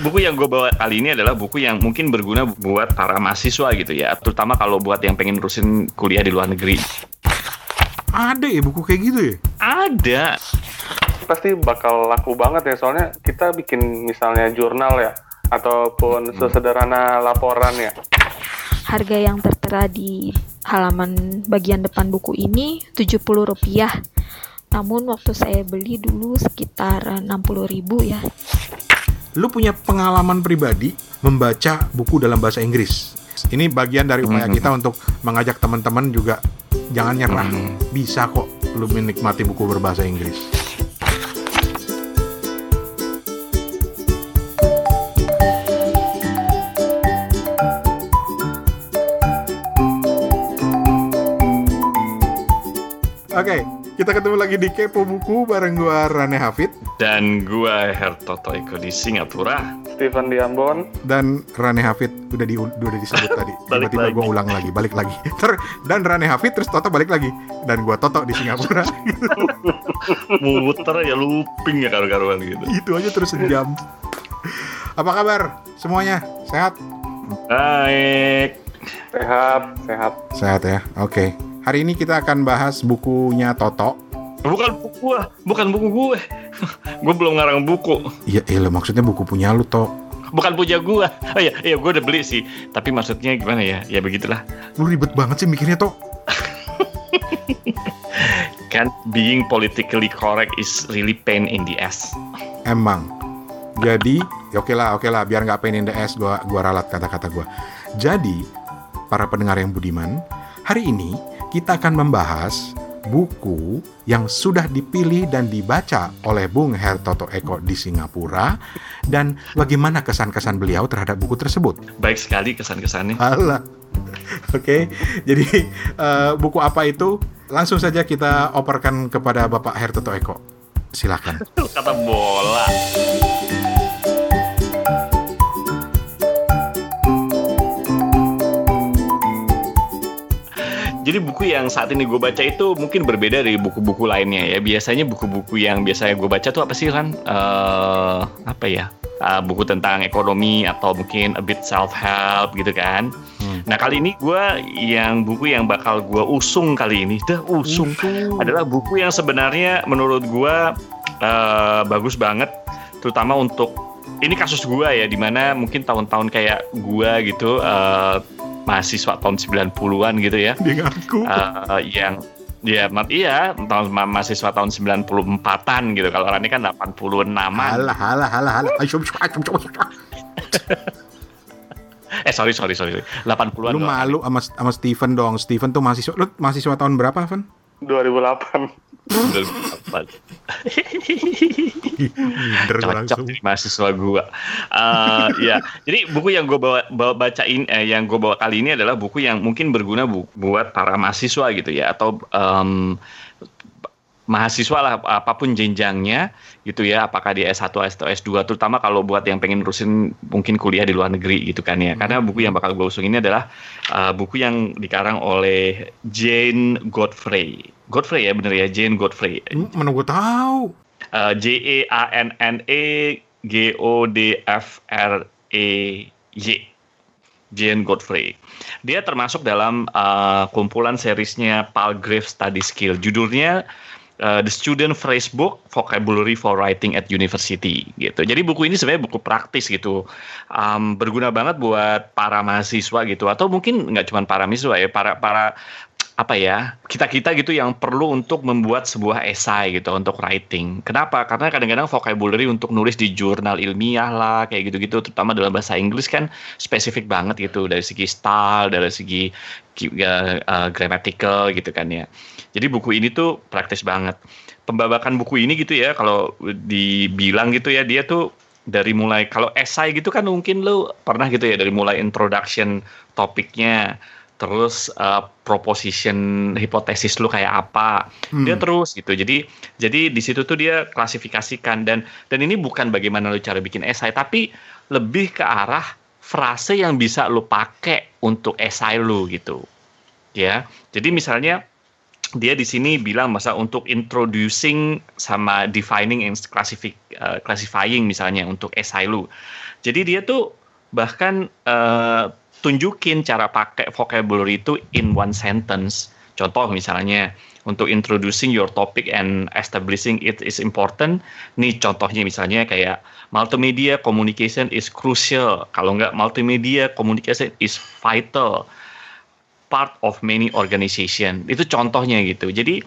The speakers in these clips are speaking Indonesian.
buku yang gue bawa kali ini adalah buku yang mungkin berguna buat para mahasiswa gitu ya, terutama kalau buat yang pengen nerusin kuliah di luar negeri. Ada ya buku kayak gitu ya? Ada. Pasti bakal laku banget ya soalnya kita bikin misalnya jurnal ya ataupun sesederhana laporan ya. Harga yang tertera di halaman bagian depan buku ini Rp70. Namun waktu saya beli dulu sekitar 60.000 ya. Lu punya pengalaman pribadi membaca buku dalam bahasa Inggris. Ini bagian dari upaya Mhm. kita untuk mengajak teman-teman juga jangan nyerah. Mhm. Bisa kok lu menikmati buku berbahasa Inggris. Oke, kita ketemu lagi di Kepo Buku bareng gua Rane Hafid Dan gue Hertoto Eko di Singapura. Stephen di Ambon. dan Rane Hafid udah di udah disebut tadi. Tiba-tiba gua ulang lagi, balik lagi. Ter dan Rane Hafid terus Toto balik lagi dan gua Toto di Singapura. Muter ya looping ya karu-karuan gitu. Itu aja terus sejam. Apa kabar semuanya? Sehat? Baik. Sehat, sehat. Sehat ya. Oke. Hari ini kita akan bahas bukunya Toto. Bukan buku gue, bukan buku gue. gue belum ngarang buku. Iya, iya maksudnya buku punya lu, To. Bukan punya gue. Oh iya, iya gue udah beli sih. Tapi maksudnya gimana ya? Ya begitulah. Lu ribet banget sih mikirnya, To. Kan being politically correct is really pain in the ass. Emang. Jadi, ya oke lah, oke lah, biar nggak pain in the ass, gua gua ralat kata-kata gua. Jadi, para pendengar yang budiman, hari ini kita akan membahas buku yang sudah dipilih dan dibaca oleh Bung Hertoto Eko di Singapura dan bagaimana kesan-kesan beliau terhadap buku tersebut. Baik sekali kesan-kesannya. Alah. Oke, jadi eh, buku apa itu? Langsung saja kita operkan kepada Bapak Hertoto Eko. Silakan. Kata bola. Jadi buku yang saat ini gue baca itu mungkin berbeda dari buku-buku lainnya ya. Biasanya buku-buku yang biasanya gue baca tuh apa sih kan? Eh, apa ya? Eh, buku tentang ekonomi atau mungkin a bit self help gitu kan. Hmm. Nah kali ini gue yang buku yang bakal gue usung kali ini, dah usung adalah buku yang sebenarnya menurut gua eh, bagus banget terutama untuk ini kasus gua ya di mana mungkin tahun-tahun kayak gua gitu eh, mahasiswa tahun 90-an gitu ya Dia ngaku. eh, yang ya ma- iya tahun ma- mahasiswa tahun 94-an gitu kalau Rani kan 86-an Halah, halah, halah, halah. Eh sorry sorry sorry 80-an Lu malu sama sama Steven dong. Steven tuh mahasiswa. Lu mahasiswa tahun berapa, Van? 2008. Minder gua cocok jadi mahasiswa gua. Ya, jadi buku yang gue bawa, bawa bacain, eh, yang gue bawa kali ini adalah buku yang mungkin berguna bu- buat para mahasiswa gitu ya, atau em, mahasiswa lah apa pun jenjangnya gitu ya, apakah di S1 atau S2, terutama kalau buat yang pengen nerusin mungkin kuliah di luar negeri gitu kan ya. Karena buku yang bakal gue usung ini adalah eh, buku yang dikarang oleh Jane Godfrey. Godfrey ya bener ya Jane Godfrey. Hmm, Mana gua tahu. Uh, J E A N N E G O D F R E Y Jane Godfrey. Dia termasuk dalam uh, kumpulan seriesnya Palgrave Study Skill. Judulnya uh, The Student Phrase Book Vocabulary for Writing at University gitu. Jadi buku ini sebenarnya buku praktis gitu. Um, berguna banget buat para mahasiswa gitu atau mungkin nggak cuma para mahasiswa ya, para para apa ya kita kita gitu yang perlu untuk membuat sebuah esai gitu untuk writing. Kenapa? Karena kadang-kadang vocabulary untuk nulis di jurnal ilmiah lah kayak gitu-gitu, terutama dalam bahasa Inggris kan spesifik banget gitu dari segi style, dari segi uh, grammatical gitu kan ya. Jadi buku ini tuh praktis banget. Pembabakan buku ini gitu ya kalau dibilang gitu ya dia tuh dari mulai kalau esai gitu kan mungkin lo pernah gitu ya dari mulai introduction topiknya terus uh, proposition hipotesis lu kayak apa. Hmm. dia terus gitu. Jadi jadi di situ tuh dia klasifikasikan. Dan dan ini bukan bagaimana lu cara bikin esai tapi lebih ke arah frase yang bisa lu pakai untuk esai lu gitu. Ya. Jadi misalnya dia di sini bilang masa untuk introducing sama defining and classify, uh, classifying misalnya untuk esai lu. Jadi dia tuh bahkan uh, tunjukin cara pakai vocabulary itu in one sentence. Contoh misalnya untuk introducing your topic and establishing it is important. Nih contohnya misalnya kayak multimedia communication is crucial. Kalau nggak multimedia communication is vital part of many organization. Itu contohnya gitu. Jadi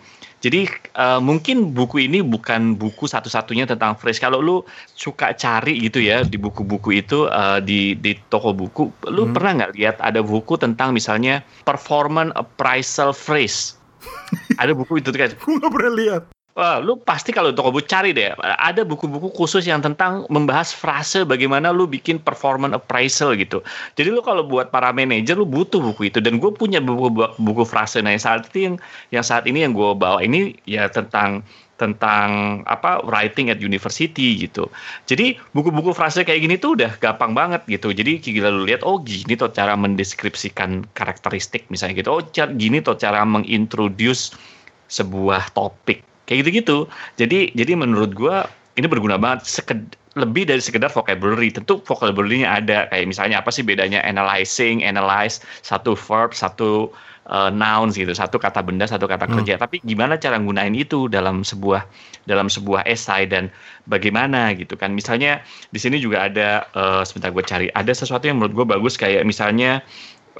jadi uh, mungkin buku ini bukan buku satu-satunya tentang phrase. Kalau lu suka cari gitu ya di buku-buku itu uh, di di toko buku, lu hmm. pernah nggak lihat ada buku tentang misalnya performance appraisal phrase? ada buku itu kan? Gue nggak pernah lihat. Wah, lu pasti kalau toko buku cari deh, ada buku-buku khusus yang tentang membahas frase bagaimana lu bikin performance appraisal gitu. Jadi lu kalau buat para manajer lu butuh buku itu dan gue punya buku buku frase nah yang saat itu yang yang saat ini yang gue bawa ini ya tentang tentang apa writing at university gitu. Jadi buku-buku frase kayak gini tuh udah gampang banget gitu. Jadi gila lu lihat oh gini tuh cara mendeskripsikan karakteristik misalnya gitu. Oh gini tuh cara mengintroduce sebuah topik kayak gitu-gitu. Jadi jadi menurut gue ini berguna banget seked, lebih dari sekedar vocabulary. Tentu vocabulary-nya ada. Kayak misalnya apa sih bedanya analyzing analyze satu verb satu uh, nouns gitu satu kata benda satu kata hmm. kerja. Tapi gimana cara gunain itu dalam sebuah dalam sebuah esai dan bagaimana gitu kan. Misalnya di sini juga ada uh, sebentar gue cari. Ada sesuatu yang menurut gue bagus kayak misalnya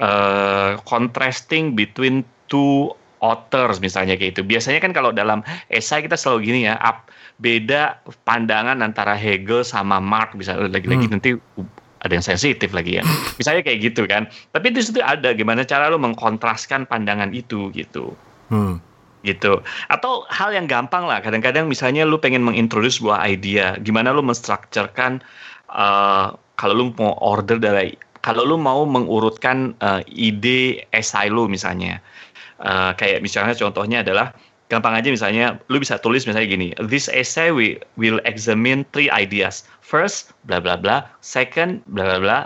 uh, contrasting between two authors misalnya kayak itu. Biasanya kan kalau dalam esai kita selalu gini ya, up, beda pandangan antara Hegel sama Marx bisa lagi-lagi hmm. nanti ada yang sensitif lagi ya. Misalnya kayak gitu kan. Tapi di situ ada gimana cara lo mengkontraskan pandangan itu gitu. Hmm. Gitu. Atau hal yang gampang lah. Kadang-kadang misalnya lu pengen mengintroduce sebuah idea, gimana lu menstrukturkan uh, kalau lu mau order dari kalau lu mau mengurutkan uh, ide esai lu misalnya Uh, kayak misalnya contohnya adalah gampang aja misalnya lu bisa tulis misalnya gini this essay we will examine three ideas. First bla bla bla. Second bla bla bla.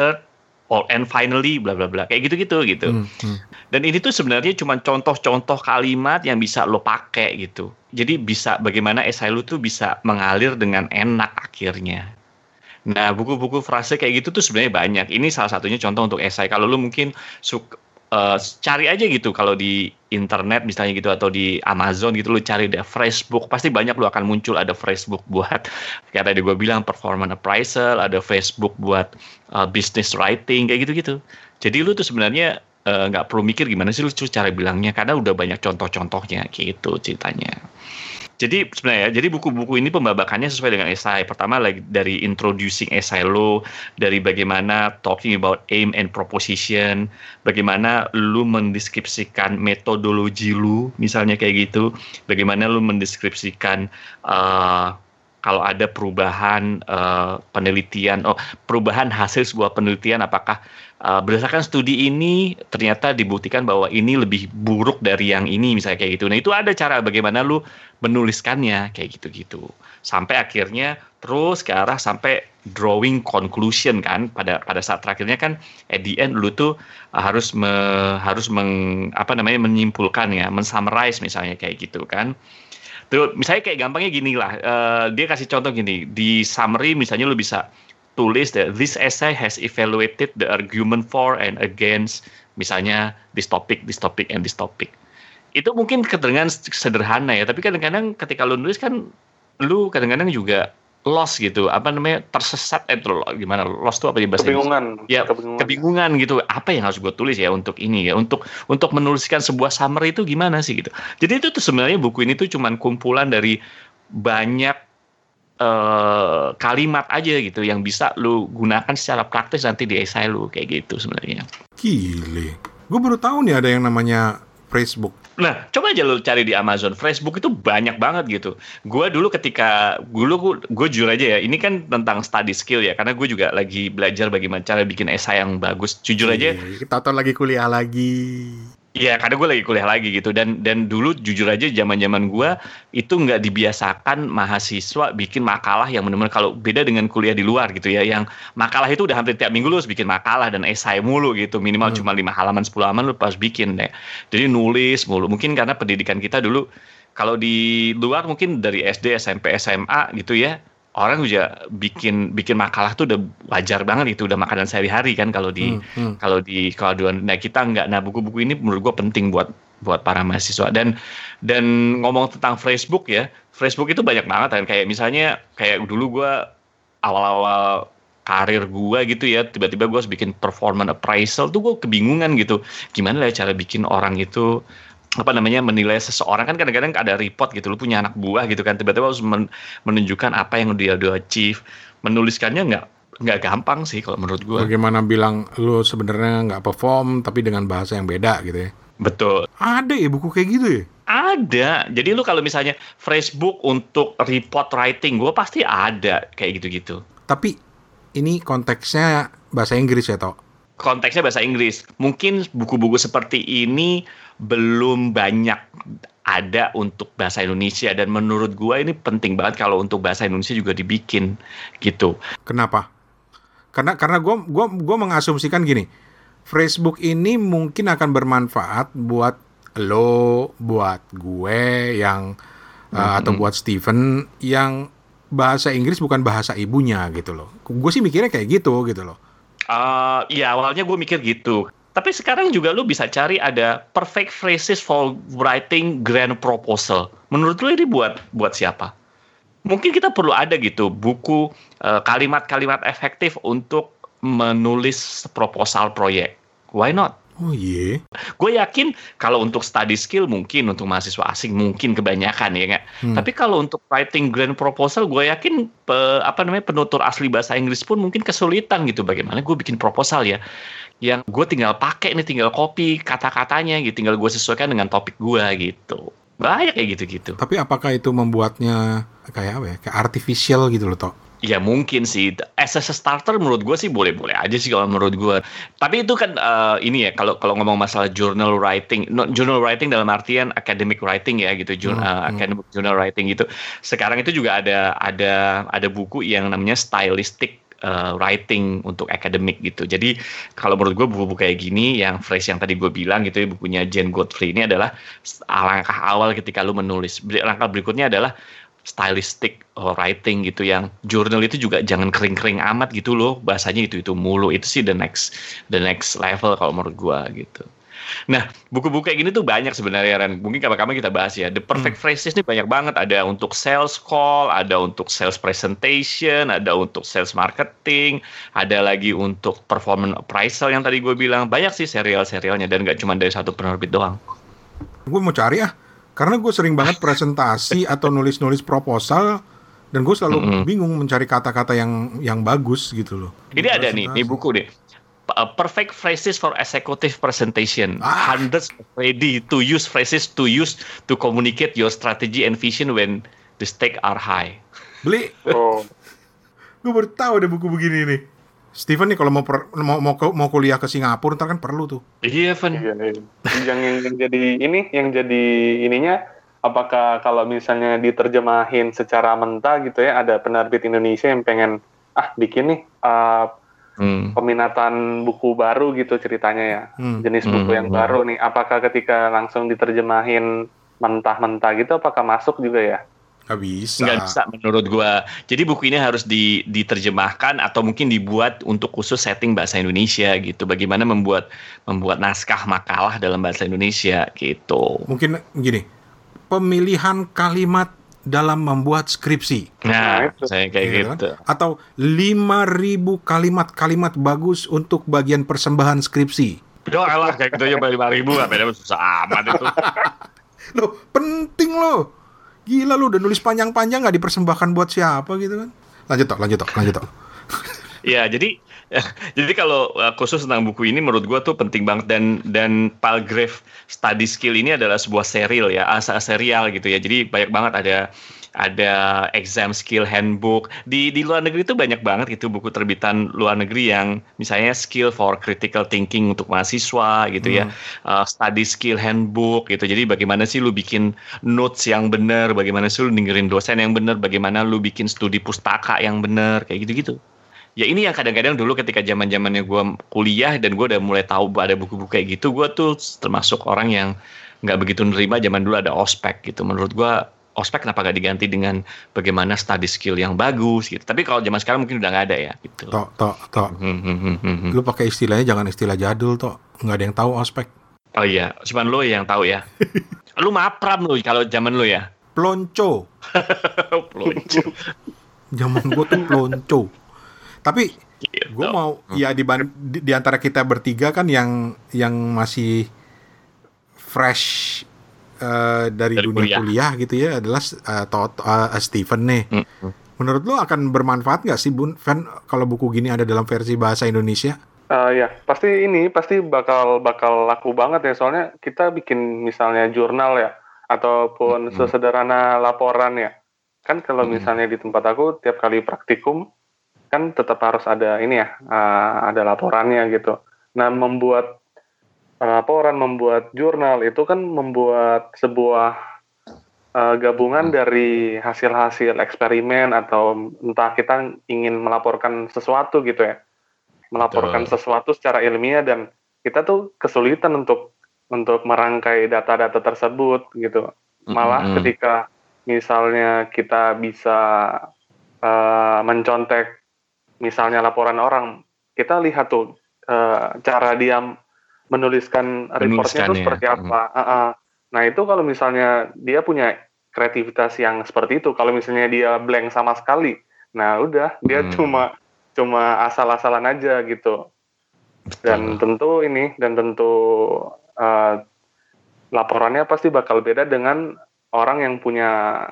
Third or and finally bla bla bla. Kayak gitu gitu. Gitu hmm, hmm. dan ini tuh sebenarnya cuma contoh-contoh kalimat yang bisa lo pakai gitu. Jadi bisa bagaimana esai lu tuh bisa mengalir dengan enak akhirnya. Nah, buku-buku frase kayak gitu tuh sebenarnya banyak. Ini salah satunya contoh untuk esai. Kalau lu mungkin suka uh, cari aja gitu kalau di internet misalnya gitu atau di Amazon gitu lu cari deh Facebook. Pasti banyak lu akan muncul ada Facebook buat kayak tadi gue bilang performance appraisal ada Facebook buat uh, business writing kayak gitu-gitu. Jadi lu tuh sebenarnya eh, nggak uh, perlu mikir gimana sih lu cara bilangnya. Karena udah banyak contoh-contohnya gitu ceritanya jadi sebenarnya jadi buku-buku ini pembabakannya sesuai dengan esai. Pertama lagi dari introducing esai lo, dari bagaimana talking about aim and proposition, bagaimana lu mendeskripsikan metodologi lu, misalnya kayak gitu, bagaimana lu mendeskripsikan uh, kalau ada perubahan uh, penelitian, oh perubahan hasil sebuah penelitian, apakah uh, berdasarkan studi ini ternyata dibuktikan bahwa ini lebih buruk dari yang ini misalnya kayak gitu. Nah itu ada cara bagaimana lu menuliskannya kayak gitu-gitu sampai akhirnya terus ke arah sampai drawing conclusion kan pada pada saat terakhirnya kan at the end lu tuh uh, harus me, harus meng, apa namanya menyimpulkan ya mensummarize misalnya kayak gitu kan tuh misalnya kayak gampangnya gini lah uh, dia kasih contoh gini di summary misalnya lu bisa tulis that this essay has evaluated the argument for and against misalnya this topic, this topic, and this topic. Itu mungkin kedengaran sederhana ya, tapi kadang-kadang ketika lu nulis kan lu kadang-kadang juga lost gitu, apa namanya tersesat eh gimana lost itu apa di bahasa kebingungan. Ya kebingungan. kebingungan gitu. Apa yang harus gue tulis ya untuk ini ya, untuk untuk menuliskan sebuah summary itu gimana sih gitu. Jadi itu tuh sebenarnya buku ini tuh cuman kumpulan dari banyak uh, kalimat aja gitu yang bisa lu gunakan secara praktis nanti di esai lu kayak gitu sebenarnya. Gile. Gue baru tahu nih ada yang namanya Facebook. Nah, coba aja lu cari di Amazon. Facebook itu banyak banget gitu. Gue dulu ketika dulu gue jujur aja ya, ini kan tentang study skill ya, karena gue juga lagi belajar bagaimana cara bikin esai yang bagus. Jujur aja. Kita tahu lagi kuliah lagi. Iya, karena gue lagi kuliah lagi gitu dan dan dulu jujur aja zaman zaman gue itu nggak dibiasakan mahasiswa bikin makalah yang benar-benar kalau beda dengan kuliah di luar gitu ya, yang makalah itu udah hampir tiap minggu lu harus bikin makalah dan esai mulu gitu, minimal Hmm. cuma lima halaman 10 halaman lu pas bikin deh. Jadi nulis mulu. Mungkin karena pendidikan kita dulu kalau di luar mungkin dari SD, SMP, SMA gitu ya, orang juga bikin bikin makalah tuh udah wajar banget itu udah makanan sehari-hari kan kalau di Hmm, hmm. kalau di kalau di nah kita nggak nah buku-buku ini menurut gue penting buat buat para mahasiswa. Dan dan ngomong tentang Facebook ya Facebook itu banyak banget kan. Kayak misalnya kayak dulu gue awal-awal karir gue gitu ya tiba-tiba gue harus bikin performance appraisal tuh gue kebingungan gitu. Gimana lah cara bikin orang itu apa namanya menilai seseorang kan kadang-kadang ada report gitu lu punya anak buah gitu kan tiba-tiba harus men- menunjukkan apa yang dia udah achieve menuliskannya nggak nggak gampang sih kalau menurut gue Bagaimana bilang lu sebenarnya nggak perform tapi dengan bahasa yang beda gitu ya. betul Ada ya buku kayak gitu ya? Ada. Jadi lu kalau misalnya Facebook untuk report writing, gue pasti ada kayak gitu-gitu. Tapi ini konteksnya bahasa Inggris ya, Tok? Konteksnya bahasa Inggris. Mungkin buku-buku seperti ini belum banyak ada untuk bahasa Indonesia dan menurut gue ini penting banget kalau untuk bahasa Indonesia juga dibikin gitu. Kenapa? Karena karena gue gua gua mengasumsikan gini, Facebook ini mungkin akan bermanfaat buat lo, buat gue yang uh, atau buat Steven yang bahasa Inggris bukan bahasa ibunya gitu loh. Gue sih mikirnya kayak gitu gitu loh. Eh, ya awalnya gue mikir gitu. Tapi sekarang juga lu bisa cari ada perfect phrases for writing grand proposal. Menurut lu ini buat buat siapa? Mungkin kita perlu ada gitu buku eh, kalimat-kalimat efektif untuk menulis proposal proyek. Why not? Oh iya. Gue yakin kalau untuk study skill mungkin untuk mahasiswa asing mungkin kebanyakan ya nggak. Hmm. Tapi kalau untuk writing grand proposal gue yakin pe- apa namanya penutur asli bahasa Inggris pun mungkin kesulitan gitu. Bagaimana gue bikin proposal ya yang gue tinggal pakai nih tinggal copy kata-katanya gitu tinggal gue sesuaikan dengan topik gue gitu banyak kayak gitu-gitu Tapi apakah itu membuatnya kayak apa ya? Kayak artificial gitu loh, Tok. Ya mungkin sih. As a starter menurut gue sih boleh-boleh aja sih kalau menurut gue. Tapi itu kan eh, ini ya kalau kalau ngomong masalah journal writing, no, journal writing dalam artian academic writing ya gitu, jour- Hmm, hmm. academic journal writing gitu. Sekarang itu juga ada ada ada buku yang namanya stylistic eh, writing untuk akademik gitu. Jadi kalau menurut gue buku-buku kayak gini yang phrase yang tadi gue bilang gitu ya bukunya Jane Godfrey ini adalah langkah awal ketika lu menulis. Langkah berikutnya adalah stylistic writing gitu yang jurnal itu juga jangan kering-kering amat gitu loh bahasanya itu itu mulu itu sih the next the next level kalau menurut gua gitu. Nah, buku-buku kayak gini tuh banyak sebenarnya Ren. Mungkin kapan-kapan kita bahas ya. The perfect phrases ini banyak banget. Ada untuk sales call, ada untuk sales presentation, ada untuk sales marketing, ada lagi untuk performance appraisal yang tadi gue bilang. Banyak sih serial-serialnya dan nggak cuma dari satu penerbit doang. Gue mau cari ah, karena gue sering banget presentasi atau nulis-nulis proposal dan gue selalu Mm-mm. bingung mencari kata-kata yang yang bagus gitu loh. Ini ada nih, ini buku nih. Uh, Perfect phrases for executive presentation. Ah. Hundreds of ready to use phrases to use to communicate your strategy and vision when the stakes are high. Beli, Oh, gue baru tahu ada buku begini nih. Steven nih kalau mau per- mau mau, mau kuliah ke Singapura ntar kan perlu tuh. Iya, Van. iya, iya. yang, yang yang jadi ini, yang jadi ininya, apakah kalau misalnya diterjemahin secara mentah gitu ya, ada penerbit Indonesia yang pengen ah bikin nih uh, Hmm. peminatan buku baru gitu ceritanya ya, Hmm. jenis buku Hmm. yang baru nih, apakah ketika langsung diterjemahin mentah-mentah gitu, apakah masuk juga ya? Gak bisa. Nggak bisa menurut gua. Jadi buku ini harus di, diterjemahkan atau mungkin dibuat untuk khusus setting bahasa Indonesia gitu. Bagaimana membuat membuat naskah makalah dalam bahasa Indonesia gitu. Mungkin gini, pemilihan kalimat dalam membuat skripsi. Nah, Nah, saya kayak Gitu kan? gitu. Atau 5000 kalimat-kalimat bagus untuk bagian persembahan skripsi. Doa lah kayak gitu aja lima ribu nggak beda susah amat itu. Loh, penting loh. Gila lu udah nulis panjang-panjang nggak dipersembahkan buat siapa gitu kan? Lanjut tok, lanjut tok, lanjut tok. Ya, jadi Jadi kalau uh, khusus tentang buku ini menurut gua tuh penting banget. Dan dan Palgrave Study Skill ini adalah sebuah serial ya, asa serial gitu ya. Jadi banyak banget ada ada exam skill handbook. Di di luar negeri itu banyak banget gitu buku terbitan luar negeri yang misalnya skill for critical thinking untuk mahasiswa gitu ya. Uh, study skill handbook gitu. Jadi bagaimana sih lu bikin notes yang benar? Bagaimana sih lu dengerin dosen yang benar? Bagaimana lu bikin studi pustaka yang benar? Kayak gitu gitu ya ini yang kadang-kadang dulu ketika zaman zamannya gue kuliah dan gue udah mulai tahu ada buku-buku kayak gitu gue tuh termasuk orang yang nggak begitu nerima zaman dulu ada ospek gitu menurut gue ospek kenapa gak diganti dengan bagaimana study skill yang bagus gitu tapi kalau zaman sekarang mungkin udah nggak ada ya gitu Tok, tok, tok. Hmm, hmm, hmm, hmm, hmm. Lu pakai istilahnya jangan istilah jadul, tok. Nggak ada yang tahu ospek. oh iya cuman lo yang tahu ya lu mapram lu kalau zaman lu ya Plonco. Pelonco. Zaman gue tuh plonco. Tapi Gitu. gue mau ya di, di, di antara kita bertiga kan yang yang masih fresh eh, dari, Dari dunia kuliah. kuliah. gitu ya adalah eh, Tot- eh, Steven nih. Mm-mm. Menurut lo akan bermanfaat nggak sih Bun Van kalau buku gini ada dalam versi bahasa Indonesia? Eh, ya, pasti ini pasti bakal bakal laku banget ya. Soalnya kita bikin misalnya jurnal ya, ataupun Mm-mm. sesederhana laporan ya. Kan kalau Mm-mm. misalnya di tempat aku tiap kali praktikum kan tetap harus ada ini ya, eh, ada laporannya gitu. Nah, membuat eh, laporan, membuat jurnal itu kan membuat sebuah eh, gabungan dari hasil-hasil eksperimen atau entah kita ingin melaporkan sesuatu gitu ya melaporkan Betul. sesuatu secara ilmiah dan kita tuh kesulitan untuk untuk merangkai data-data tersebut gitu. Malah Mm-mm. ketika misalnya kita bisa eh, mencontek misalnya laporan orang, kita lihat tuh eh, cara dia menuliskan reportnya itu seperti apa. Ah, ah. Nah itu kalau misalnya dia punya kreativitas yang seperti itu, kalau misalnya dia blank sama sekali, nah udah dia Hmm. cuma cuma asal-asalan aja gitu. Dan tentu ini dan tentu eh, laporannya pasti bakal beda dengan orang yang punya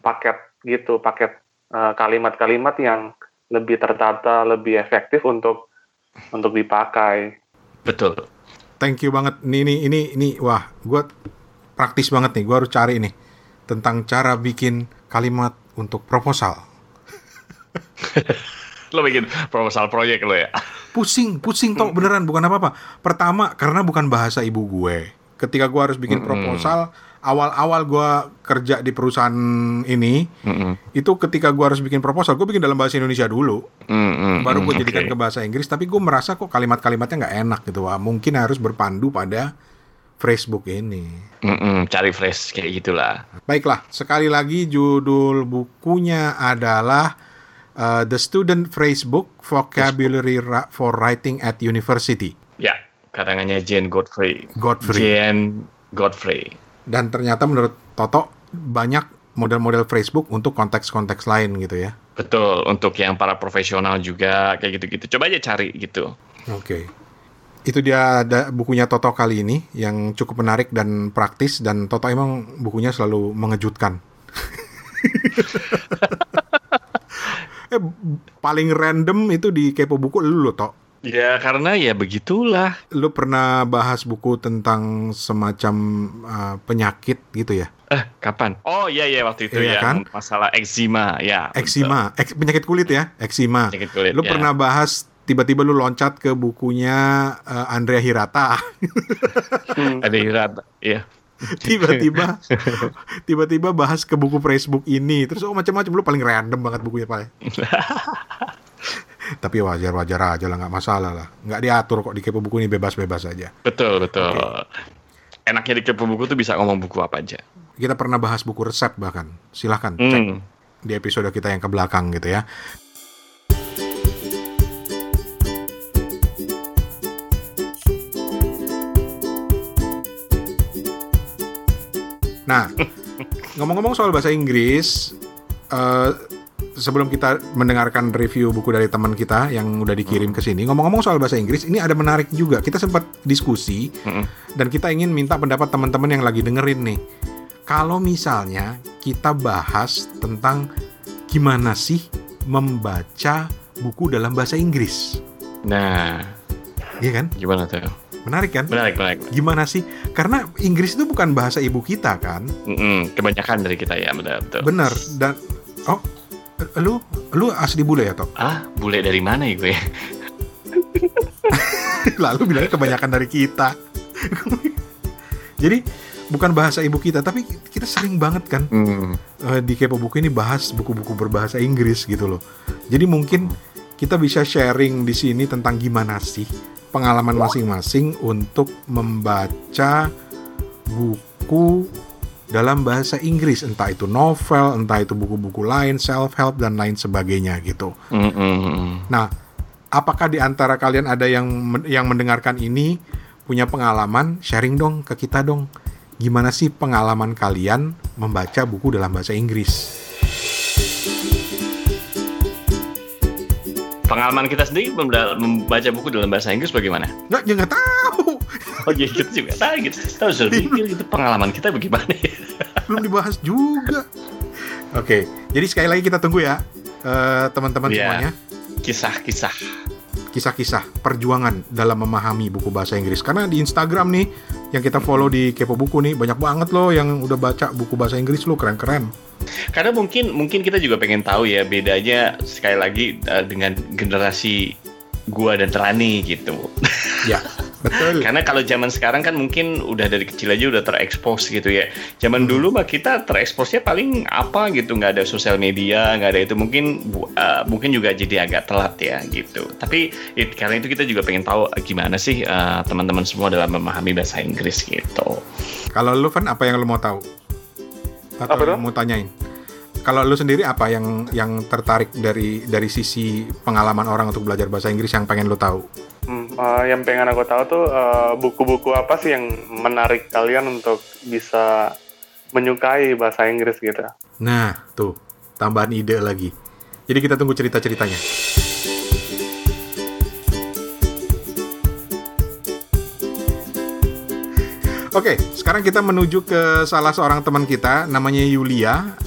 paket gitu, paket eh, kalimat-kalimat yang lebih tertata, lebih efektif untuk untuk dipakai. betul Thank you banget. Ini ini ini, ini wah, gue praktis banget nih. Gue harus cari nih tentang cara bikin kalimat untuk proposal. lo bikin proposal proyek lo ya Pusing, pusing tok beneran bukan apa-apa. Pertama karena bukan bahasa ibu gue. Ketika gue harus bikin proposal, awal-awal gue kerja di perusahaan ini, Mm-mm. itu ketika gue harus bikin proposal, gue bikin dalam bahasa Indonesia dulu. Mm-mm. baru gue Mm, jadikan oke. ke bahasa Inggris tapi gue merasa kok kalimat-kalimatnya nggak enak gitu wah mungkin harus berpandu pada Facebook ini Mm-mm, cari fresh kayak gitulah baiklah sekali lagi judul bukunya adalah uh, The Student Phrasebook Vocabulary Ra- for Writing at University ya karangannya Jane Godfrey Godfrey Jane Godfrey dan ternyata menurut Toto banyak model-model phrasebook untuk konteks-konteks lain gitu ya betul untuk yang para profesional juga kayak gitu-gitu coba aja cari gitu Oke. Itu dia ada bukunya Toto kali ini yang cukup menarik dan praktis dan Toto emang bukunya selalu mengejutkan. eh paling random itu di kepo buku lu loh, Tok. Ya karena ya begitulah Lu pernah bahas buku tentang semacam uh, penyakit gitu ya? eh kapan oh iya iya waktu itu Iya ya kan? masalah eczema ya Eksima, Eks- penyakit kulit ya, eksima. Penyakit kulit, Lu ya. pernah bahas tiba-tiba lu loncat ke bukunya uh, Andrea Hirata. Hmm. ada irat ya tiba-tiba tiba-tiba bahas ke buku Facebook ini terus oh macam-macam lu paling random banget bukunya paling tapi wajar-wajar aja lah nggak masalah lah. Nggak diatur kok di kepo buku ini bebas-bebas aja. Betul betul. Enaknya di kepo buku tuh bisa ngomong buku apa aja. Kita pernah bahas buku resep bahkan. Silahkan cek Hmm. di episode kita yang ke belakang gitu ya. Nah, ngomong-ngomong soal bahasa Inggris, eh, sebelum kita mendengarkan review buku dari teman kita yang udah dikirim ke sini, ngomong-ngomong soal bahasa Inggris, ini ada menarik juga. Kita sempat diskusi Mm-mm. dan kita ingin minta pendapat teman-teman yang lagi dengerin nih. Kalau misalnya kita bahas tentang gimana sih membaca buku dalam bahasa Inggris. Nah, Iya kan? gimana tuh? Menarik kan? Menarik, menarik. Gimana sih? Karena Inggris itu bukan bahasa ibu kita kan? Mm-mm, kebanyakan dari kita ya, benar betul. Bener. Dan oh, lu lu asli bule ya, Tok? Ah, bule dari mana ya gue? Lalu bilangnya kebanyakan dari kita. Jadi bukan bahasa ibu kita, tapi kita sering banget kan Hmm. eh, di Kepo Buku ini bahas buku-buku berbahasa Inggris gitu loh. Jadi mungkin kita bisa sharing di sini tentang gimana sih pengalaman masing-masing untuk membaca buku dalam bahasa Inggris, entah itu novel, entah itu buku-buku lain, self help dan lain sebagainya gitu. Mm-mm. Nah, apakah di antara kalian ada yang yang mendengarkan ini punya pengalaman? Sharing dong ke kita dong. Gimana sih pengalaman kalian membaca buku dalam bahasa Inggris? Pengalaman kita sendiri memba- membaca buku dalam bahasa Inggris bagaimana? Nggak, ya nggak tahu. Oh iya, kita juga tahu gitu. Tahu sudah pikir gitu pengalaman kita bagaimana ya? Belum dibahas juga. Oke, jadi sekali lagi kita tunggu ya, eh, teman-teman Iya. semuanya. Kisah-kisah. Kisah-kisah perjuangan dalam memahami buku bahasa Inggris. Karena di Instagram nih, yang kita follow di Kepo Buku nih, banyak banget loh yang udah baca buku bahasa Inggris lo, keren-keren. Karena mungkin mungkin kita juga pengen tahu ya bedanya sekali lagi uh, dengan generasi gua dan Trani gitu. Ya, betul. Karena kalau zaman sekarang kan mungkin udah dari kecil aja udah terekspos gitu ya. Zaman Hmm. dulu mah kita tereksposnya paling apa gitu, nggak ada sosial media, nggak ada itu mungkin uh, mungkin juga jadi agak telat ya gitu. Tapi it, karena itu kita juga pengen tahu uh, gimana sih uh, teman-teman semua dalam memahami bahasa Inggris gitu. Kalau lu Van apa yang lu mau tahu? Atau Apa yang tuh? mau tanyain? Kalau lu sendiri apa yang yang tertarik dari dari sisi pengalaman orang untuk belajar bahasa Inggris yang pengen lu tahu? Hmm, eh, yang pengen aku tahu tuh eh, buku-buku apa sih yang menarik kalian untuk bisa menyukai bahasa Inggris gitu. Nah, tuh tambahan ide lagi. Jadi kita tunggu cerita-ceritanya. Oke, sekarang kita menuju ke salah seorang teman kita, namanya Yulia.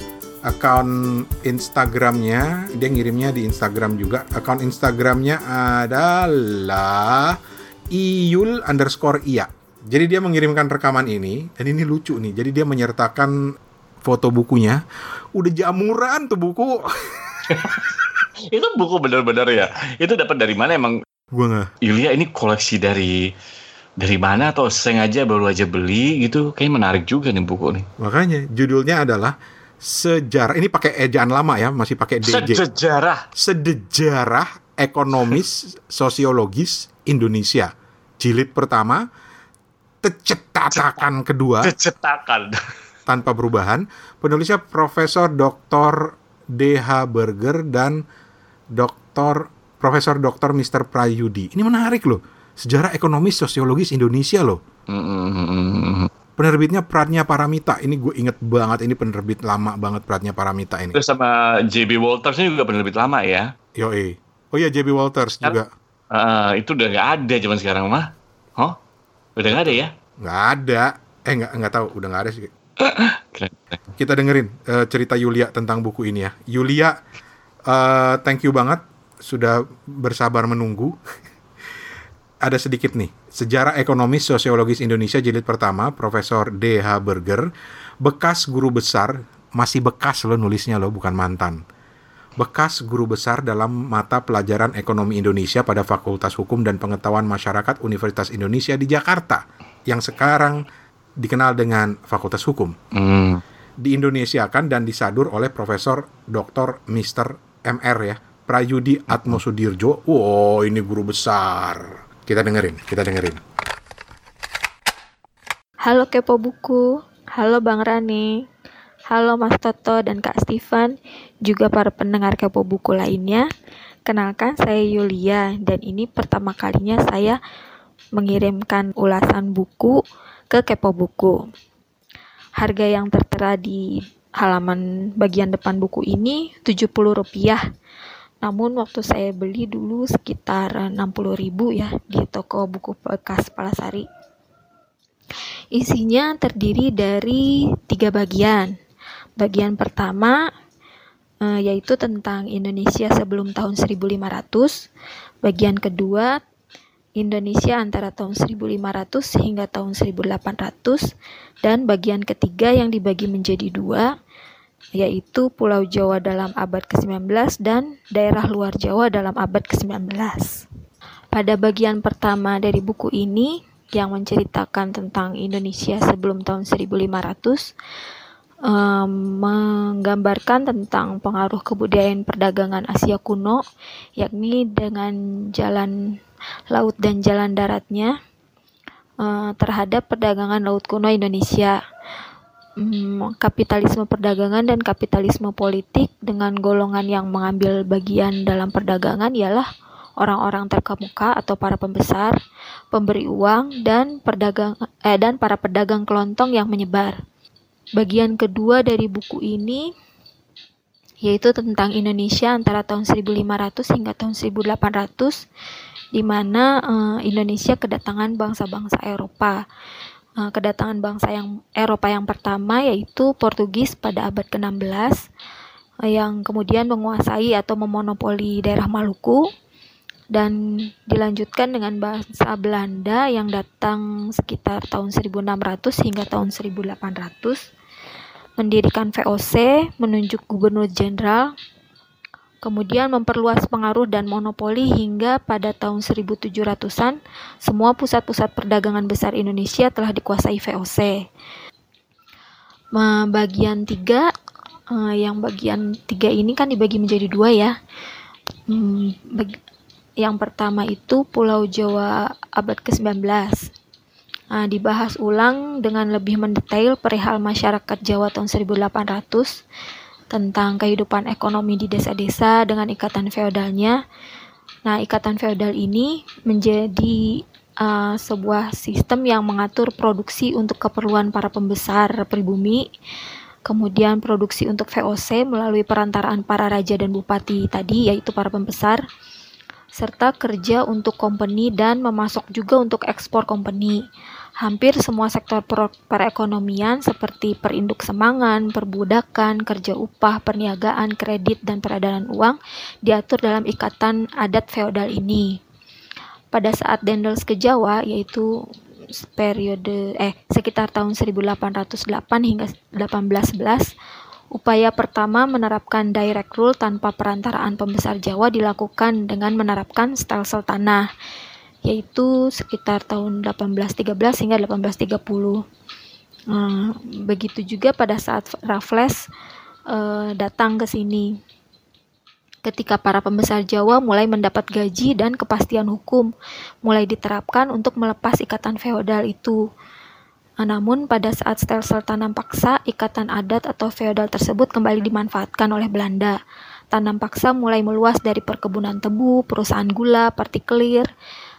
Akun Instagramnya, dia ngirimnya di Instagram juga. Akun Instagramnya adalah iul underscore iya. Jadi dia mengirimkan rekaman ini, dan ini lucu nih. Jadi dia menyertakan foto bukunya. Udah jamuran tuh buku. Itu buku benar-benar ya. Itu dapat dari mana emang Gue nggak. Yulia ini koleksi dari dari mana atau sengaja baru aja beli gitu? Kayaknya menarik juga nih buku nih. Makanya judulnya adalah sejarah. Ini pakai ejaan lama ya, masih pakai DJ. Sejarah. Sejarah ekonomis sosiologis Indonesia. Jilid pertama, cetakan kedua Cetakan. tanpa perubahan. Penulisnya Profesor Dr. DH Berger dan Dr. Profesor Dr. Mr. Prayudi. Ini menarik loh. Sejarah ekonomis sosiologis Indonesia loh. Penerbitnya Pratnya Paramita. Ini gue inget banget. Ini penerbit lama banget Pratnya Paramita ini. Terus sama JB Walters ini juga penerbit lama ya. Yoi. Oh iya JB Walters juga. Eh, itu udah nggak ada zaman sekarang mah. Hah? Udah nggak ada ya? Nggak ada. Eh nggak nggak tahu. Udah nggak ada sih. Kita dengerin eh, cerita Yulia tentang buku ini ya. Yulia, eh, thank you banget sudah bersabar menunggu. Ada sedikit nih, Sejarah Ekonomis Sosiologis Indonesia jilid pertama, Profesor D.H. Berger, bekas guru besar, masih bekas lo nulisnya lo, bukan mantan. Bekas guru besar dalam mata pelajaran ekonomi Indonesia pada Fakultas Hukum dan Pengetahuan Masyarakat Universitas Indonesia di Jakarta, yang sekarang dikenal dengan Fakultas Hukum Hmm. di Indonesia kan dan disadur oleh Profesor Dr. Mr. MR ya Prayudi Atmosudirjo. Wow, ini guru besar. Kita dengerin, kita dengerin. Halo Kepo Buku, halo Bang Rani, halo Mas Toto dan Kak Steven, juga para pendengar Kepo Buku lainnya. Kenalkan saya Yulia dan ini pertama kalinya saya mengirimkan ulasan buku ke Kepo Buku. Harga yang tertera di halaman bagian depan buku ini Rp70. Namun waktu saya beli dulu sekitar 60.000 ya di toko buku bekas Palasari. Isinya terdiri dari tiga bagian. Bagian pertama eh, yaitu tentang Indonesia sebelum tahun 1500. Bagian kedua, Indonesia antara tahun 1500 hingga tahun 1800 dan bagian ketiga yang dibagi menjadi dua yaitu Pulau Jawa dalam abad ke-19 dan daerah luar Jawa dalam abad ke-19. Pada bagian pertama dari buku ini yang menceritakan tentang Indonesia sebelum tahun 1500 um, menggambarkan tentang pengaruh kebudayaan perdagangan Asia kuno yakni dengan jalan laut dan jalan daratnya uh, terhadap perdagangan laut kuno Indonesia. Um, kapitalisme perdagangan dan kapitalisme politik dengan golongan yang mengambil bagian dalam perdagangan ialah orang-orang terkemuka atau para pembesar, pemberi uang dan perdagang eh, dan para pedagang kelontong yang menyebar. Bagian kedua dari buku ini yaitu tentang Indonesia antara tahun 1500 hingga tahun 1800 di mana uh, Indonesia kedatangan bangsa-bangsa Eropa. Uh, kedatangan bangsa yang Eropa yang pertama yaitu Portugis pada abad ke-16 uh, yang kemudian menguasai atau memonopoli daerah Maluku dan dilanjutkan dengan bangsa Belanda yang datang sekitar tahun 1600 hingga tahun 1800 mendirikan VOC, menunjuk gubernur jenderal kemudian memperluas pengaruh dan monopoli hingga pada tahun 1700-an semua pusat-pusat perdagangan besar Indonesia telah dikuasai VOC. Bagian tiga, eh, yang bagian tiga ini kan dibagi menjadi dua ya. Hmm, yang pertama itu Pulau Jawa abad ke-19. Nah, dibahas ulang dengan lebih mendetail perihal masyarakat Jawa tahun 1800 tentang kehidupan ekonomi di desa-desa dengan ikatan feodalnya. Nah, ikatan feodal ini menjadi uh, sebuah sistem yang mengatur produksi untuk keperluan para pembesar pribumi, kemudian produksi untuk VOC melalui perantaraan para raja dan bupati tadi, yaitu para pembesar, serta kerja untuk company dan memasok juga untuk ekspor company hampir semua sektor perekonomian seperti perinduk semangan, perbudakan, kerja upah, perniagaan, kredit, dan peredaran uang diatur dalam ikatan adat feodal ini. Pada saat Dendels ke Jawa, yaitu periode eh sekitar tahun 1808 hingga 1811, upaya pertama menerapkan direct rule tanpa perantaraan pembesar Jawa dilakukan dengan menerapkan stelsel tanah yaitu sekitar tahun 1813 hingga 1830. Uh, begitu juga pada saat Raffles uh, datang ke sini. Ketika para pembesar Jawa mulai mendapat gaji dan kepastian hukum, mulai diterapkan untuk melepas ikatan feodal itu. Uh, namun pada saat stelsel tanam paksa, ikatan adat atau feodal tersebut kembali dimanfaatkan oleh Belanda. Tanam paksa mulai meluas dari perkebunan tebu, perusahaan gula, partikelir,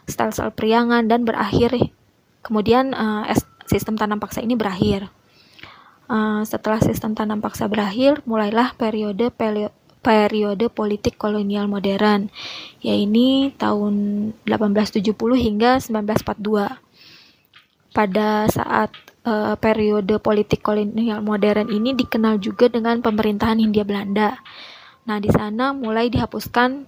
stelsel priangan dan berakhir kemudian uh, sistem tanam paksa ini berakhir. Uh, setelah sistem tanam paksa berakhir, mulailah periode periode politik kolonial modern, yaitu tahun 1870 hingga 1942. Pada saat uh, periode politik kolonial modern ini dikenal juga dengan pemerintahan Hindia Belanda. Nah, di sana mulai dihapuskan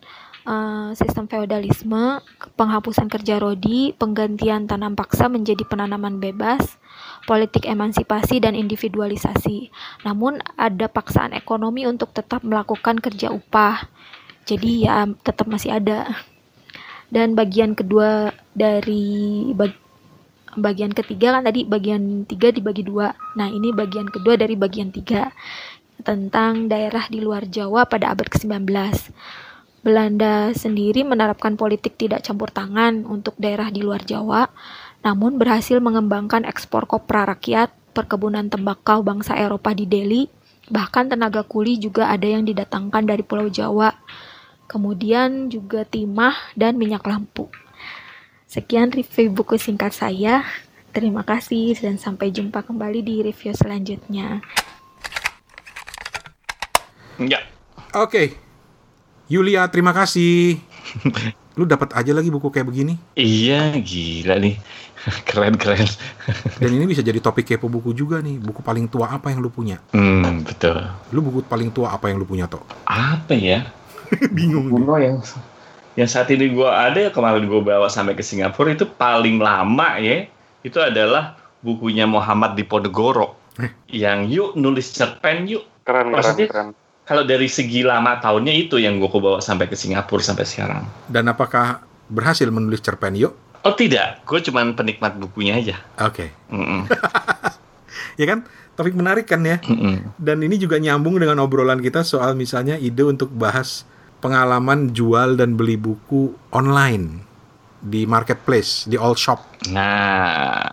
uh, sistem feodalisme, penghapusan kerja rodi, penggantian tanam paksa menjadi penanaman bebas, politik emansipasi dan individualisasi. Namun ada paksaan ekonomi untuk tetap melakukan kerja upah. Jadi ya tetap masih ada. Dan bagian kedua dari bag, bagian ketiga kan tadi bagian tiga dibagi dua. Nah ini bagian kedua dari bagian tiga tentang daerah di luar Jawa pada abad ke-19. Belanda sendiri menerapkan politik tidak campur tangan untuk daerah di luar Jawa, namun berhasil mengembangkan ekspor kopra rakyat, perkebunan tembakau bangsa Eropa di Delhi, bahkan tenaga kuli juga ada yang didatangkan dari Pulau Jawa. Kemudian juga timah dan minyak lampu. Sekian review buku singkat saya. Terima kasih dan sampai jumpa kembali di review selanjutnya. Ya. Oke, okay. Yulia, terima kasih. Lu dapat aja lagi buku kayak begini? Iya, gila nih. Keren-keren. Dan ini bisa jadi topik kepo buku juga nih. Buku paling tua apa yang lu punya? Hmm, betul. Lu buku paling tua apa yang lu punya, Tok? Apa ya? Bingung. Buku yang yang saat ini gue ada kemarin gue bawa sampai ke Singapura itu paling lama ya itu adalah bukunya Muhammad Diponegoro Eh. yang yuk nulis cerpen yuk Keren, keren, Maksudnya- keren. Kalau dari segi lama tahunnya itu yang gue bawa sampai ke Singapura sampai sekarang Dan apakah berhasil menulis cerpen yuk? oh tidak gue cuman penikmat bukunya aja Oke. Mm-mm. Ya kan? Topik menarik kan ya? Mm-mm. Dan ini juga nyambung dengan obrolan kita soal misalnya ide untuk bahas pengalaman jual dan beli buku online di marketplace, di all shop. nah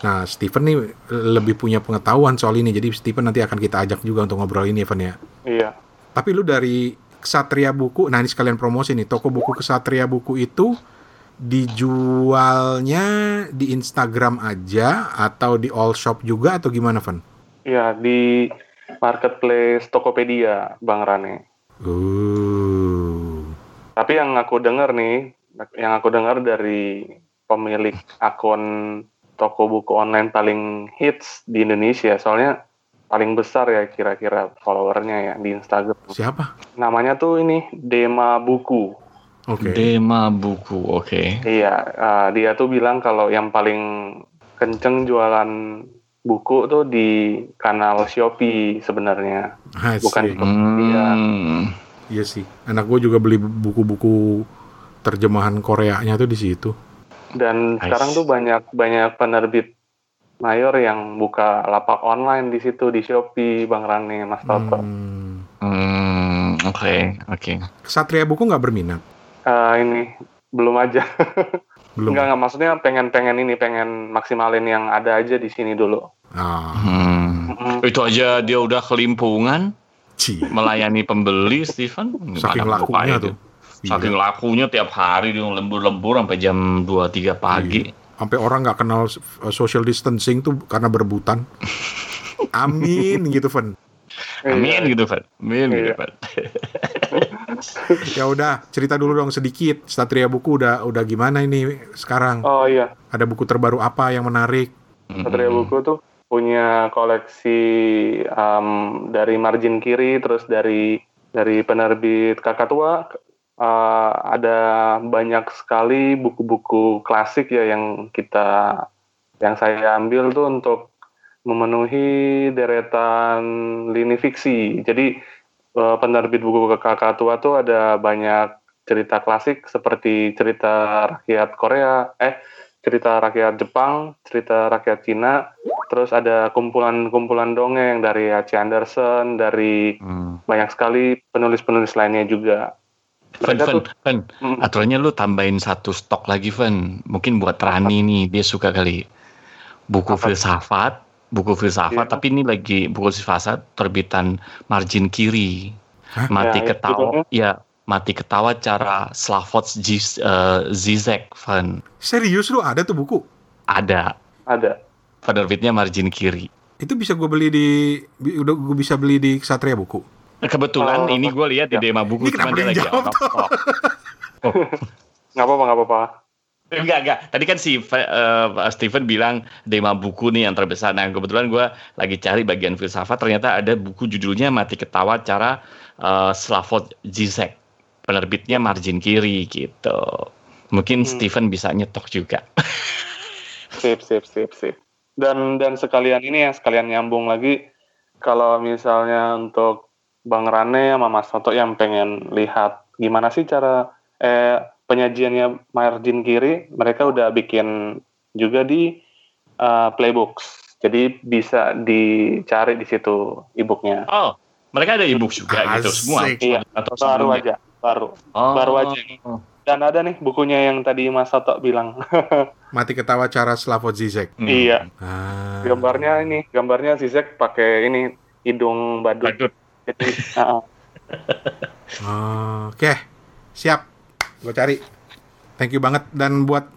Nah, Steven nih lebih punya pengetahuan soal ini. Jadi Steven nanti akan kita ajak juga untuk ngobrol ini, Evan ya. Iya. Tapi lu dari Kesatria Buku, nah ini sekalian promosi nih, toko buku Kesatria Buku itu dijualnya di Instagram aja atau di all shop juga atau gimana, Van? Iya, di marketplace Tokopedia, Bang Rane. Uh. Tapi yang aku dengar nih, yang aku dengar dari pemilik akun toko buku online paling hits di Indonesia, soalnya paling besar ya kira-kira followernya ya di Instagram. Siapa? Namanya tuh ini Dema Buku. Oke. Dema buku oke Iya, eh, dia tuh bilang kalau yang paling kenceng jualan buku tuh di kanal Shopee sebenarnya. I bukan di Tokopedia. Hmm. Iya sih. Anak gue juga beli buku-buku terjemahan Koreanya tuh di situ. Dan sekarang tuh banyak banyak penerbit mayor yang buka lapak online di situ di Shopee, Bang Rane, Mas Toto. Hmm. Hmm, oke oke Kesatria Buku nggak berminat? Eh, ini belum aja. Belum. Enggak, enggak maksudnya pengen-pengen ini, pengen maksimalin yang ada aja di sini dulu. Ah, Hmm. Itu aja dia udah kelimpungan ci. melayani pembeli, Stephen. Saking lakunya tuh. itu. Saking lakunya tiap hari dia lembur-lembur sampai jam 2-3 pagi. Sampai orang nggak kenal uh, social distancing tuh karena berebutan. Amin gitu. Amin Iya. gitu, Pak. Amin gitu, Iya. Pak. Ya udah, cerita dulu dong sedikit. Satria Buku udah udah gimana ini sekarang? Oh iya, Ada buku terbaru apa yang menarik? Satria Buku tuh punya koleksi um, dari margin kiri, terus dari dari penerbit kakak tua. Uh, ada banyak sekali buku-buku klasik ya yang kita yang saya ambil tuh untuk memenuhi deretan lini fiksi. Jadi uh, penerbit buku kakak tua tuh ada banyak cerita klasik seperti cerita rakyat Korea, eh cerita rakyat Jepang, cerita rakyat Cina, terus ada kumpulan-kumpulan dongeng dari H.C. Anderson, dari Hmm. banyak sekali penulis-penulis lainnya juga. Fen, Fen, Fen, Mm, aturannya lu tambahin satu stok lagi, Fen. Mungkin buat Rani nih, dia suka kali. Buku Apa? filsafat, buku filsafat, Iya. tapi ini lagi buku filsafat terbitan margin kiri. Hah? Mati Ya, ketawa, ya, mati ketawa cara Slavoj eh, Zizek, Fen. Serius lu ada tuh buku? Ada. ada. Penerbitnya margin kiri. Itu bisa gue beli di udah gue bisa beli di Satria Buku. Kebetulan Oh, ini gue lihat di ya. Dema buku, cuman dia lagi out of stock. Nggak apa-apa, nggak apa-apa. Enggak, enggak. Tadi kan si eh, Steven bilang Dema buku nih yang terbesar. Nah, kebetulan gue lagi cari bagian filsafat. Ternyata ada buku judulnya Mati Ketawa Cara eh, Slavoj Zizek. Penerbitnya margin kiri gitu. Mungkin Hmm. Steven bisa nyetok juga. Sip, sip, sip, sip. Dan dan sekalian ini ya, sekalian nyambung lagi. Kalau misalnya untuk Bang Rane sama Mas Toto yang pengen lihat gimana sih cara eh, penyajiannya margin kiri, mereka udah bikin juga di uh, Playbooks. Jadi bisa dicari di situ e-booknya. Oh, mereka ada e-book juga gitu Asik. semua. Iya, Atau Baru sebelumnya? aja, baru. Oh. baru aja. Dan ada nih bukunya yang tadi Mas Toto bilang. Mati ketawa cara Slavoj Zizek. Hmm. iya, Ah. gambarnya ini, gambarnya Zizek pakai ini hidung badut. Badut. Jadi, uh, Oke, siap. Gue cari. Thank you banget. Dan buat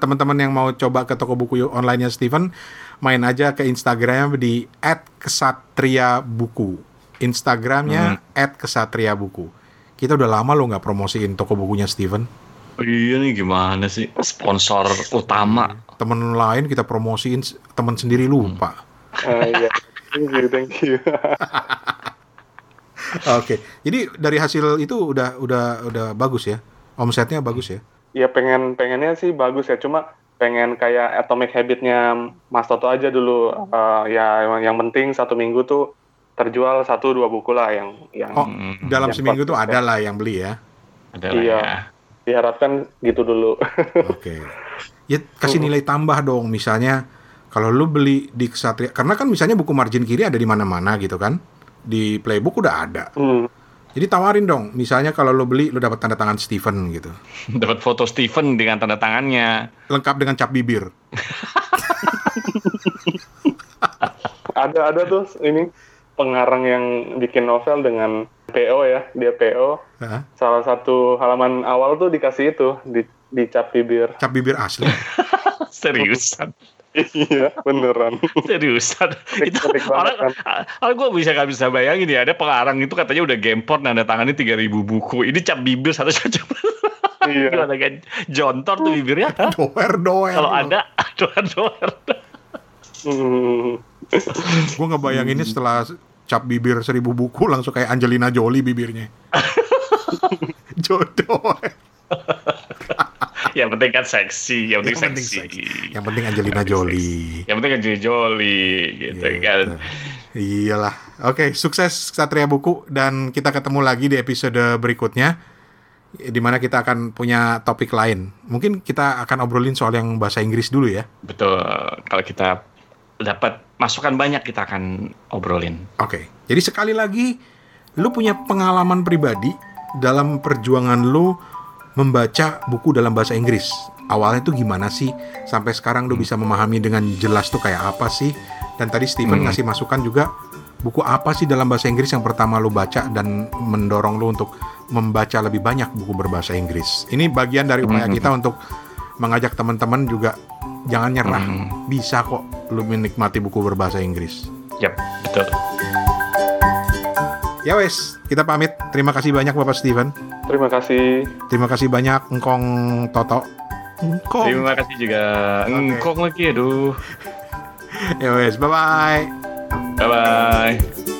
teman-teman yang mau coba ke toko buku online-nya Steven, main aja ke Instagram di @kesatriabuku. Instagramnya @kesatriabuku. Kita udah lama lo nggak promosiin toko bukunya Steven. Oh, iya nih gimana sih sponsor utama. Temen lain kita promosiin, temen sendiri lupa. uh, iya. Thank you, thank you. Oke, jadi dari hasil itu udah udah udah bagus ya. omsetnya bagus ya. Ya pengen pengennya sih bagus ya, cuma pengen kayak Atomic Habit-nya Mas Toto aja dulu. Eh, ya yang, yang penting satu minggu tuh terjual satu dua buku lah yang yang Oh, dalam Yang seminggu tuh ada lah yang beli ya. ada lah iya. ya. diharapkan gitu dulu. Oke. Ya kasih nilai tambah dong. Misalnya kalau lu beli di Ksatria, karena kan misalnya buku margin kiri ada di mana-mana gitu kan. Di playbook udah ada. Hmm. Jadi tawarin dong. Misalnya kalau lu beli lu dapat tanda tangan Steven gitu. Dapat foto Steven dengan tanda tangannya. Lengkap dengan cap bibir. Ada ada tuh ini pengarang yang bikin novel dengan PO ya, dia PO. Hah? Salah satu halaman awal tuh dikasih itu di dicap bibir. Cap bibir asli. Seriusan. Iya, beneran. Seriusan. itu orang, orang gue bisa gak bisa bayangin ya ada pengarang itu katanya udah gempor nanda tangannya 3000 buku. Ini cap bibir satu satu. iya. Gimana kan? Jontor tuh bibirnya. Doer doer. Kalau ada doar doar. Hmm. Gue ngebayanginnya setelah cap bibir seribu buku langsung kayak Angelina Jolie bibirnya. Jodoh. Yang penting kan seksi, yang penting Yang penting seksi. seksi. Yang penting Angelina Jolie. Yang penting kan jadi joli gitu kan. Gitu. Iyalah. Oke, sukses Satria Buku dan kita ketemu lagi di episode berikutnya di mana kita akan punya topik lain. Mungkin kita akan obrolin soal yang bahasa Inggris dulu ya. Betul. Kalau kita dapat masukan banyak kita akan obrolin. Oke. Jadi sekali lagi lu punya pengalaman pribadi dalam perjuangan lu membaca buku dalam bahasa Inggris. Awalnya tuh gimana sih sampai sekarang lu bisa memahami dengan jelas tuh kayak apa sih? Dan tadi Steven Hmm. ngasih masukan juga buku apa sih dalam bahasa Inggris yang pertama lu baca dan mendorong lu untuk membaca lebih banyak buku berbahasa Inggris. Ini bagian dari upaya Hmm. kita untuk mengajak teman-teman juga jangan nyerah. Hmm. Bisa kok lu menikmati buku berbahasa Inggris. Yap, betul. Ya wes, kita pamit. Terima kasih banyak Bapak Steven. Terima kasih. Terima kasih banyak Engkong Toto. Engkong. Terima kasih juga. Engkong lagi aduh. Ya wes, bye-bye. Bye bye.